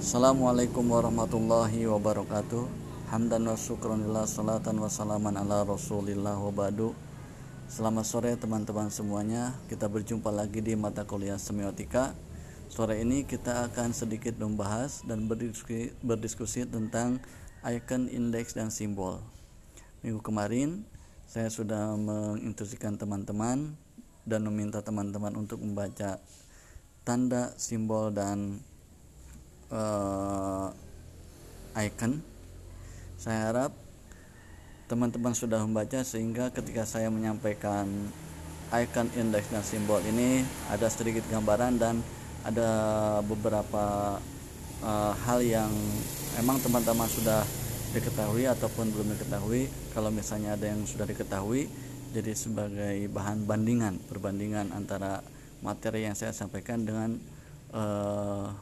Assalamualaikum warahmatullahi wabarakatuh. Hamdan wa syukranillah salatan wa salaman ala rasulillah wa badu. Selamat sore teman-teman semuanya. Kita berjumpa lagi di mata kuliah semiotika. Sore ini kita akan sedikit membahas dan berdiskusi, berdiskusi tentang icon, indeks, dan simbol. Minggu kemarin saya sudah menginstruksikan teman-teman dan meminta teman-teman untuk membaca tanda, simbol, dan uh, icon. Saya harap teman-teman sudah membaca sehingga ketika saya menyampaikan icon, indeks, dan simbol ini ada sedikit gambaran dan ada beberapa uh, hal yang emang teman-teman sudah diketahui ataupun belum diketahui kalau misalnya ada yang sudah diketahui jadi sebagai bahan bandingan perbandingan antara materi yang saya sampaikan dengan uh,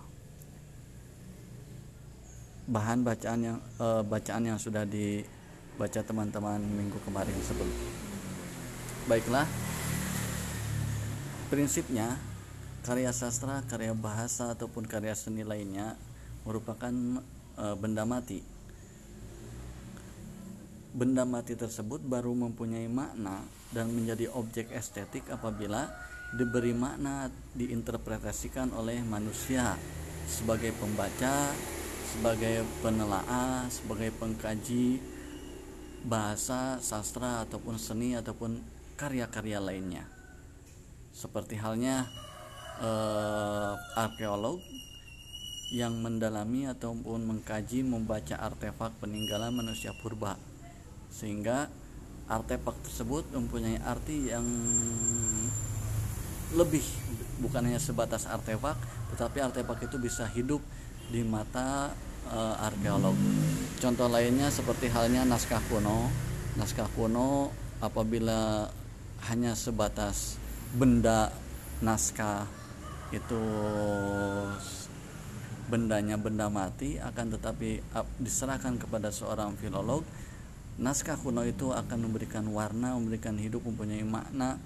bahan bacaan yang uh, bacaan yang sudah dibaca teman-teman minggu kemarin sebelum. Baiklah. Prinsipnya karya sastra karya bahasa ataupun karya seni lainnya merupakan uh, benda mati. Benda mati tersebut baru mempunyai makna dan menjadi objek estetik apabila diberi makna diinterpretasikan oleh manusia sebagai pembaca, sebagai penelaah, sebagai pengkaji bahasa, sastra ataupun seni ataupun karya-karya lainnya. Seperti halnya eh, arkeolog yang mendalami ataupun mengkaji membaca artefak peninggalan manusia purba sehingga artefak tersebut mempunyai arti yang lebih bukan hanya sebatas artefak tetapi artefak itu bisa hidup di mata e, arkeolog. Contoh lainnya seperti halnya naskah kuno. Naskah kuno apabila hanya sebatas benda naskah itu bendanya benda mati akan tetapi diserahkan kepada seorang filolog naskah kuno itu akan memberikan warna, memberikan hidup, mempunyai makna,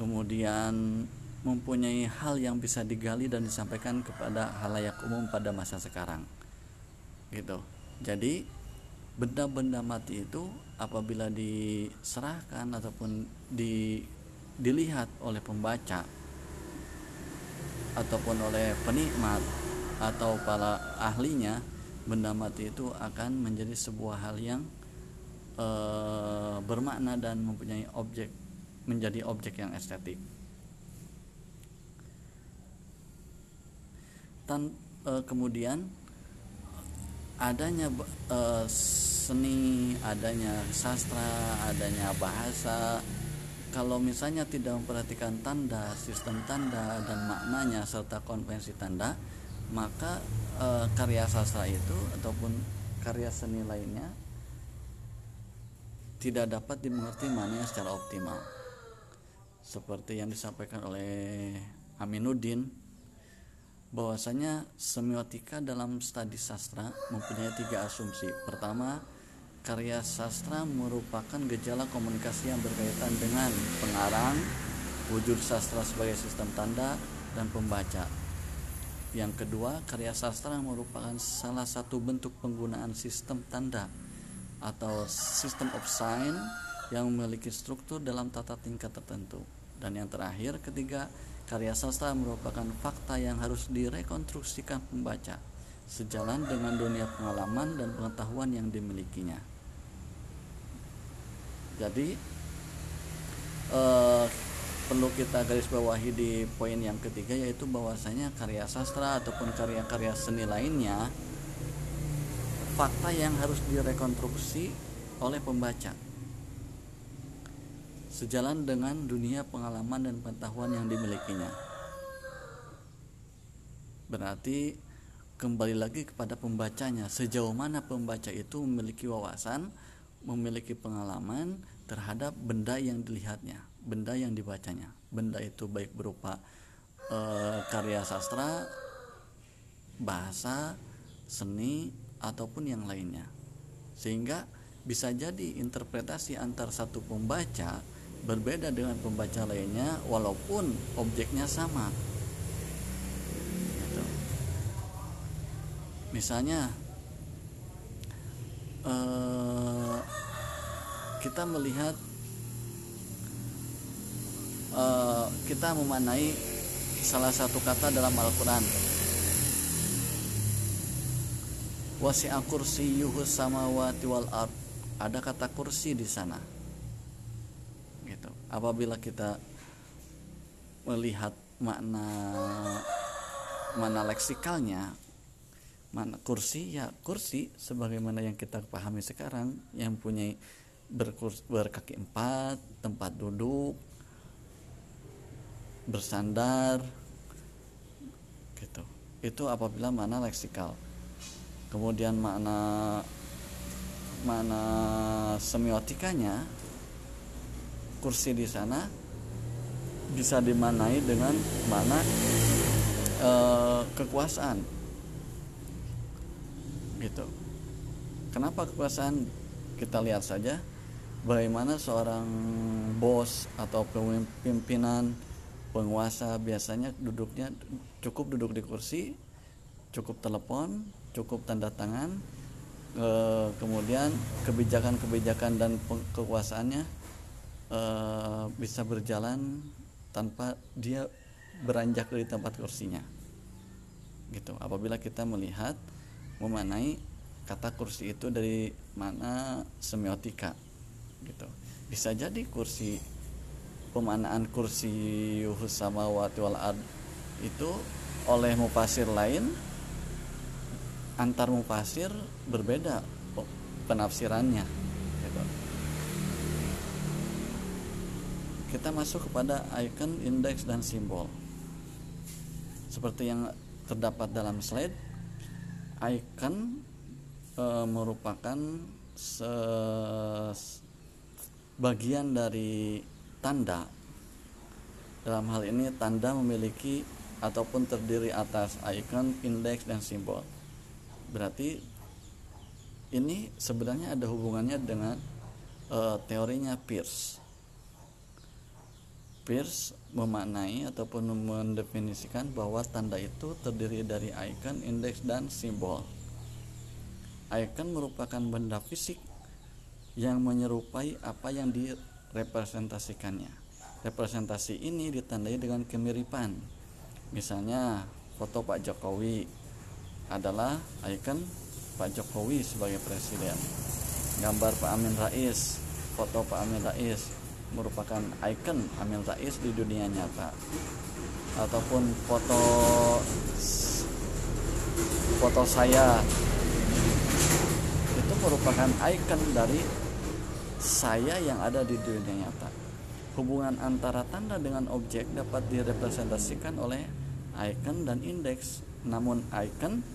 kemudian mempunyai hal yang bisa digali dan disampaikan kepada halayak umum pada masa sekarang. Gitu. Jadi benda-benda mati itu apabila diserahkan ataupun di, dilihat oleh pembaca ataupun oleh penikmat atau para ahlinya benda mati itu akan menjadi sebuah hal yang e, bermakna dan mempunyai objek menjadi objek yang estetik. Tan, e, kemudian adanya e, seni, adanya sastra, adanya bahasa. Kalau misalnya tidak memperhatikan tanda, sistem tanda dan maknanya serta konvensi tanda, maka e, karya sastra itu ataupun karya seni lainnya tidak dapat dimengerti maknanya secara optimal seperti yang disampaikan oleh Aminuddin bahwasanya semiotika dalam studi sastra mempunyai tiga asumsi pertama karya sastra merupakan gejala komunikasi yang berkaitan dengan pengarang wujud sastra sebagai sistem tanda dan pembaca yang kedua karya sastra merupakan salah satu bentuk penggunaan sistem tanda atau system of sign yang memiliki struktur dalam tata tingkat tertentu. Dan yang terakhir, ketiga, karya sastra merupakan fakta yang harus direkonstruksikan pembaca sejalan dengan dunia pengalaman dan pengetahuan yang dimilikinya. Jadi eh, perlu kita garis bawahi di poin yang ketiga yaitu bahwasanya karya sastra ataupun karya-karya seni lainnya fakta yang harus direkonstruksi oleh pembaca sejalan dengan dunia pengalaman dan pengetahuan yang dimilikinya. Berarti kembali lagi kepada pembacanya. Sejauh mana pembaca itu memiliki wawasan memiliki pengalaman terhadap benda yang dilihatnya benda yang dibacanya. Benda itu baik berupa e, karya sastra bahasa seni ataupun yang lainnya. Sehingga bisa jadi interpretasi antar satu pembaca berbeda dengan pembaca lainnya walaupun objeknya sama. Gitu. misalnya eh, kita melihat eh, kita memanai salah satu kata dalam Al-Quran wasi'a kursiyyuhu samawati wal ard ada kata kursi di sana apabila kita melihat makna mana leksikalnya mana kursi ya kursi sebagaimana yang kita pahami sekarang yang punya berkurs, berkaki empat tempat duduk bersandar gitu. Itu apabila mana leksikal. Kemudian makna mana semiotikanya kursi di sana bisa dimanai dengan mana e, kekuasaan. Gitu. Kenapa kekuasaan? Kita lihat saja bagaimana seorang bos atau pimpinan penguasa biasanya duduknya cukup duduk di kursi cukup telepon cukup tanda tangan e, kemudian kebijakan-kebijakan dan kekuasaannya e, bisa berjalan tanpa dia beranjak dari tempat kursinya. Gitu. Apabila kita melihat memanai kata kursi itu dari mana semiotika. Gitu. Bisa jadi kursi pemanaan kursi sama wati wal ad itu oleh mupasir lain antar mupasir berbeda penafsirannya kita masuk kepada icon indeks dan simbol seperti yang terdapat dalam slide icon e, merupakan bagian dari tanda dalam hal ini tanda memiliki ataupun terdiri atas icon, indeks dan simbol. Berarti ini sebenarnya ada hubungannya dengan e, teorinya Peirce. Peirce memaknai ataupun mendefinisikan bahwa tanda itu terdiri dari icon, indeks, dan simbol. Icon merupakan benda fisik yang menyerupai apa yang direpresentasikannya. Representasi ini ditandai dengan kemiripan. Misalnya, foto Pak Jokowi adalah icon Pak Jokowi sebagai presiden. Gambar Pak Amin Rais, foto Pak Amin Rais merupakan ikon Amin Rais di dunia nyata. Ataupun foto foto saya. Itu merupakan ikon dari saya yang ada di dunia nyata. Hubungan antara tanda dengan objek dapat direpresentasikan oleh icon dan indeks. Namun icon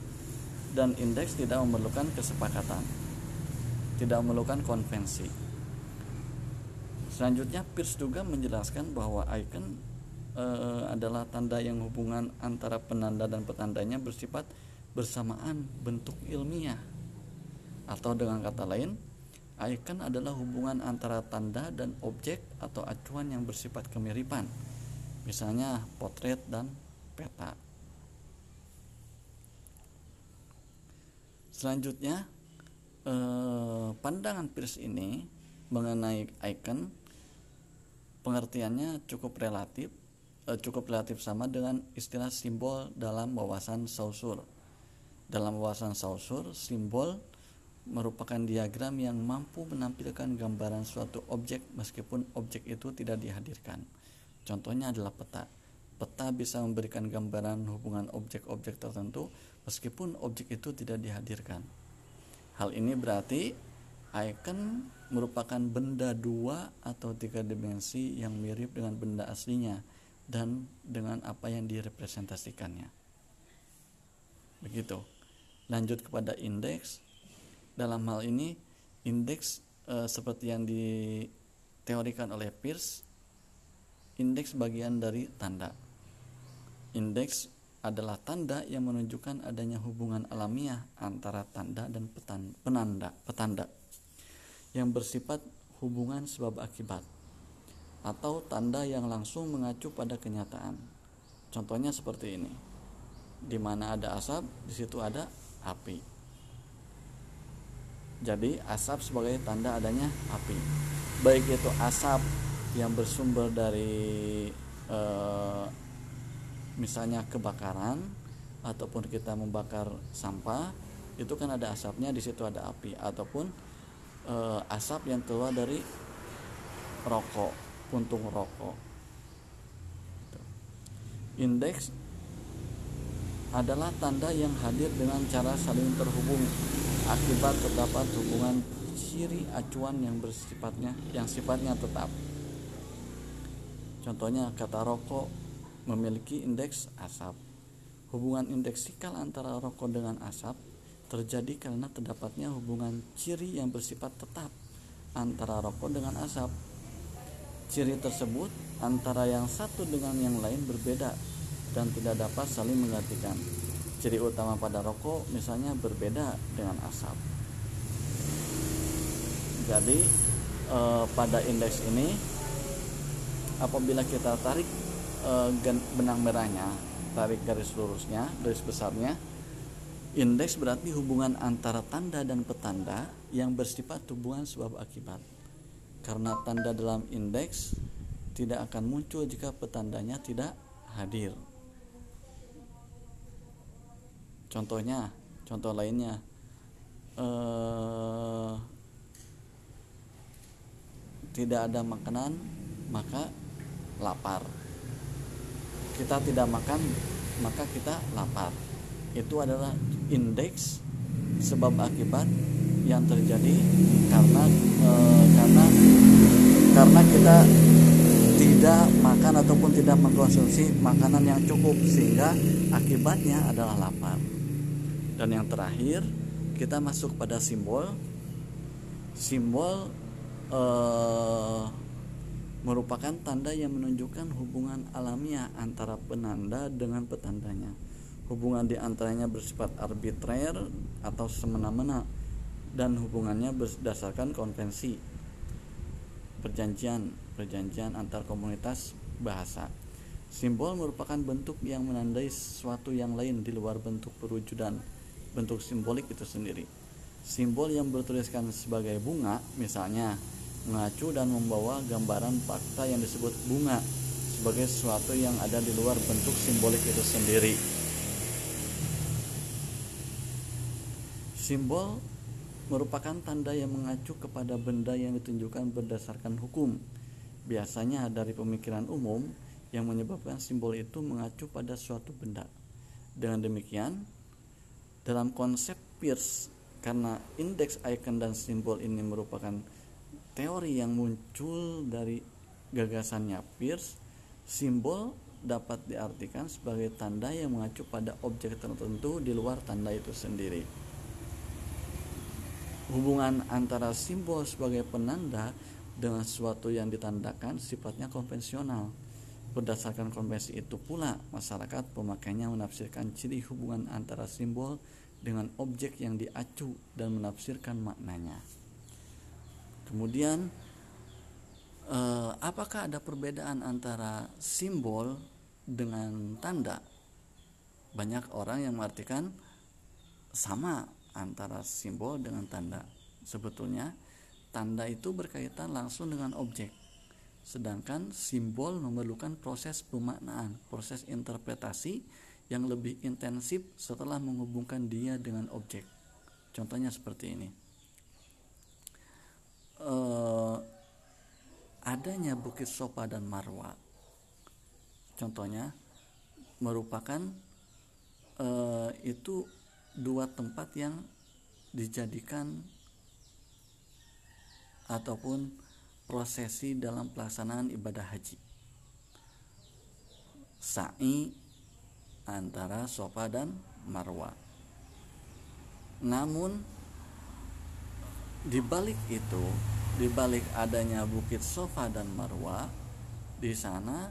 dan indeks tidak memerlukan kesepakatan tidak memerlukan konvensi Selanjutnya Pierce juga menjelaskan bahwa icon e, adalah tanda yang hubungan antara penanda dan petandanya bersifat bersamaan bentuk ilmiah. Atau dengan kata lain, icon adalah hubungan antara tanda dan objek atau acuan yang bersifat kemiripan. Misalnya potret dan peta. Selanjutnya, eh, pandangan Pierce ini mengenai icon pengertiannya cukup relatif eh, cukup relatif sama dengan istilah simbol dalam wawasan Saussure. Dalam wawasan Saussure, simbol merupakan diagram yang mampu menampilkan gambaran suatu objek meskipun objek itu tidak dihadirkan. Contohnya adalah peta. Peta bisa memberikan gambaran hubungan objek-objek tertentu meskipun objek itu tidak dihadirkan. Hal ini berarti icon merupakan benda dua atau tiga dimensi yang mirip dengan benda aslinya dan dengan apa yang direpresentasikannya. Begitu. Lanjut kepada indeks. Dalam hal ini, indeks e, seperti yang diteorikan oleh Peirce, indeks bagian dari tanda. Indeks adalah tanda yang menunjukkan adanya hubungan alamiah antara tanda dan petan, penanda, petanda yang bersifat hubungan sebab akibat atau tanda yang langsung mengacu pada kenyataan. Contohnya seperti ini. Di mana ada asap, di situ ada api jadi asap sebagai tanda adanya api baik itu asap yang bersumber dari e, misalnya kebakaran ataupun kita membakar sampah itu kan ada asapnya di situ ada api ataupun e, asap yang keluar dari rokok puntung rokok indeks adalah tanda yang hadir dengan cara saling terhubung akibat terdapat hubungan ciri acuan yang bersifatnya yang sifatnya tetap. Contohnya kata rokok memiliki indeks asap. Hubungan indeksikal antara rokok dengan asap terjadi karena terdapatnya hubungan ciri yang bersifat tetap antara rokok dengan asap. Ciri tersebut antara yang satu dengan yang lain berbeda dan tidak dapat saling menggantikan. Ciri utama pada rokok misalnya berbeda dengan asap. Jadi eh, pada indeks ini apabila kita tarik eh, benang merahnya, tarik garis lurusnya, garis besarnya, indeks berarti hubungan antara tanda dan petanda yang bersifat hubungan sebab akibat. Karena tanda dalam indeks tidak akan muncul jika petandanya tidak hadir. contohnya contoh lainnya eh, tidak ada makanan maka lapar kita tidak makan maka kita lapar itu adalah indeks sebab akibat yang terjadi karena e, karena karena kita tidak makan ataupun tidak mengkonsumsi makanan yang cukup sehingga akibatnya adalah lapar. Dan yang terakhir, kita masuk pada simbol. Simbol eh, merupakan tanda yang menunjukkan hubungan alamiah antara penanda dengan petandanya. Hubungan di antaranya bersifat arbitrer atau semena-mena dan hubungannya berdasarkan konvensi perjanjian perjanjian antar komunitas bahasa. Simbol merupakan bentuk yang menandai sesuatu yang lain di luar bentuk perwujudan bentuk simbolik itu sendiri. Simbol yang bertuliskan sebagai bunga, misalnya mengacu dan membawa gambaran fakta yang disebut bunga sebagai sesuatu yang ada di luar bentuk simbolik itu sendiri. Simbol merupakan tanda yang mengacu kepada benda yang ditunjukkan berdasarkan hukum. Biasanya dari pemikiran umum yang menyebabkan simbol itu mengacu pada suatu benda. Dengan demikian, dalam konsep Peirce karena indeks icon dan simbol ini merupakan teori yang muncul dari gagasannya Peirce simbol dapat diartikan sebagai tanda yang mengacu pada objek tertentu di luar tanda itu sendiri hubungan antara simbol sebagai penanda dengan sesuatu yang ditandakan sifatnya konvensional Berdasarkan konvensi itu pula, masyarakat pemakainya menafsirkan ciri hubungan antara simbol dengan objek yang diacu dan menafsirkan maknanya. Kemudian, eh, apakah ada perbedaan antara simbol dengan tanda? Banyak orang yang mengartikan sama antara simbol dengan tanda. Sebetulnya, tanda itu berkaitan langsung dengan objek Sedangkan simbol memerlukan proses pemaknaan, proses interpretasi yang lebih intensif setelah menghubungkan dia dengan objek. Contohnya seperti ini. E, adanya Bukit Sopa dan Marwa. Contohnya merupakan e, itu dua tempat yang dijadikan ataupun prosesi dalam pelaksanaan ibadah haji. Sa'i antara Sofa dan Marwa. Namun di balik itu, di balik adanya bukit Sofa dan Marwa, di sana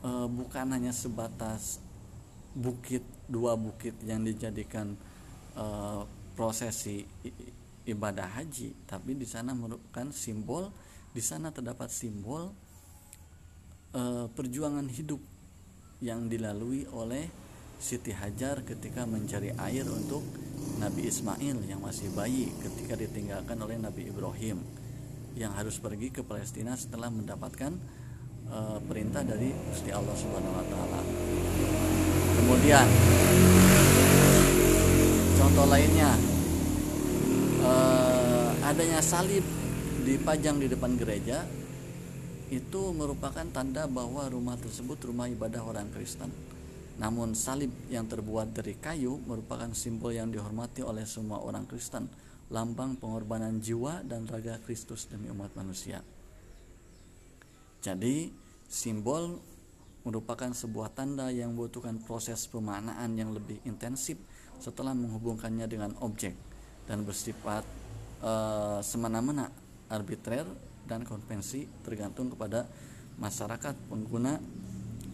e, bukan hanya sebatas bukit dua bukit yang dijadikan e, prosesi ibadah haji tapi di sana merupakan simbol di sana terdapat simbol e, perjuangan hidup yang dilalui oleh Siti Hajar ketika mencari air untuk Nabi Ismail yang masih bayi ketika ditinggalkan oleh Nabi Ibrahim yang harus pergi ke Palestina setelah mendapatkan uh, perintah dari Gusti Allah Subhanahu wa taala. Kemudian contoh lainnya uh, adanya salib dipajang di depan gereja itu merupakan tanda bahwa rumah tersebut rumah ibadah orang Kristen. Namun salib yang terbuat dari kayu merupakan simbol yang dihormati oleh semua orang Kristen lambang pengorbanan jiwa dan raga Kristus demi umat manusia. Jadi, simbol merupakan sebuah tanda yang membutuhkan proses pemaknaan yang lebih intensif setelah menghubungkannya dengan objek dan bersifat e, semena-mena, arbitrer dan konvensi tergantung kepada masyarakat pengguna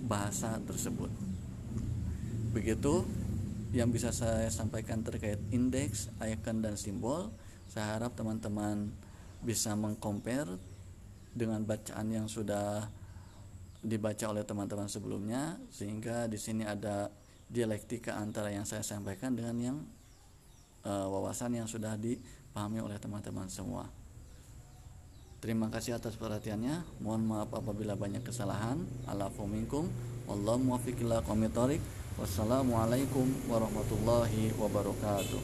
bahasa tersebut. Begitu yang bisa saya sampaikan terkait indeks, icon dan simbol. Saya harap teman-teman bisa mengcompare dengan bacaan yang sudah dibaca oleh teman-teman sebelumnya sehingga di sini ada dialektika antara yang saya sampaikan dengan yang e, wawasan yang sudah dipahami oleh teman-teman semua. Terima kasih atas perhatiannya. Mohon maaf apabila banyak kesalahan. Alafu minkum. Wallahu muwaffiq Wassalamualaikum warahmatullahi wabarakatuh.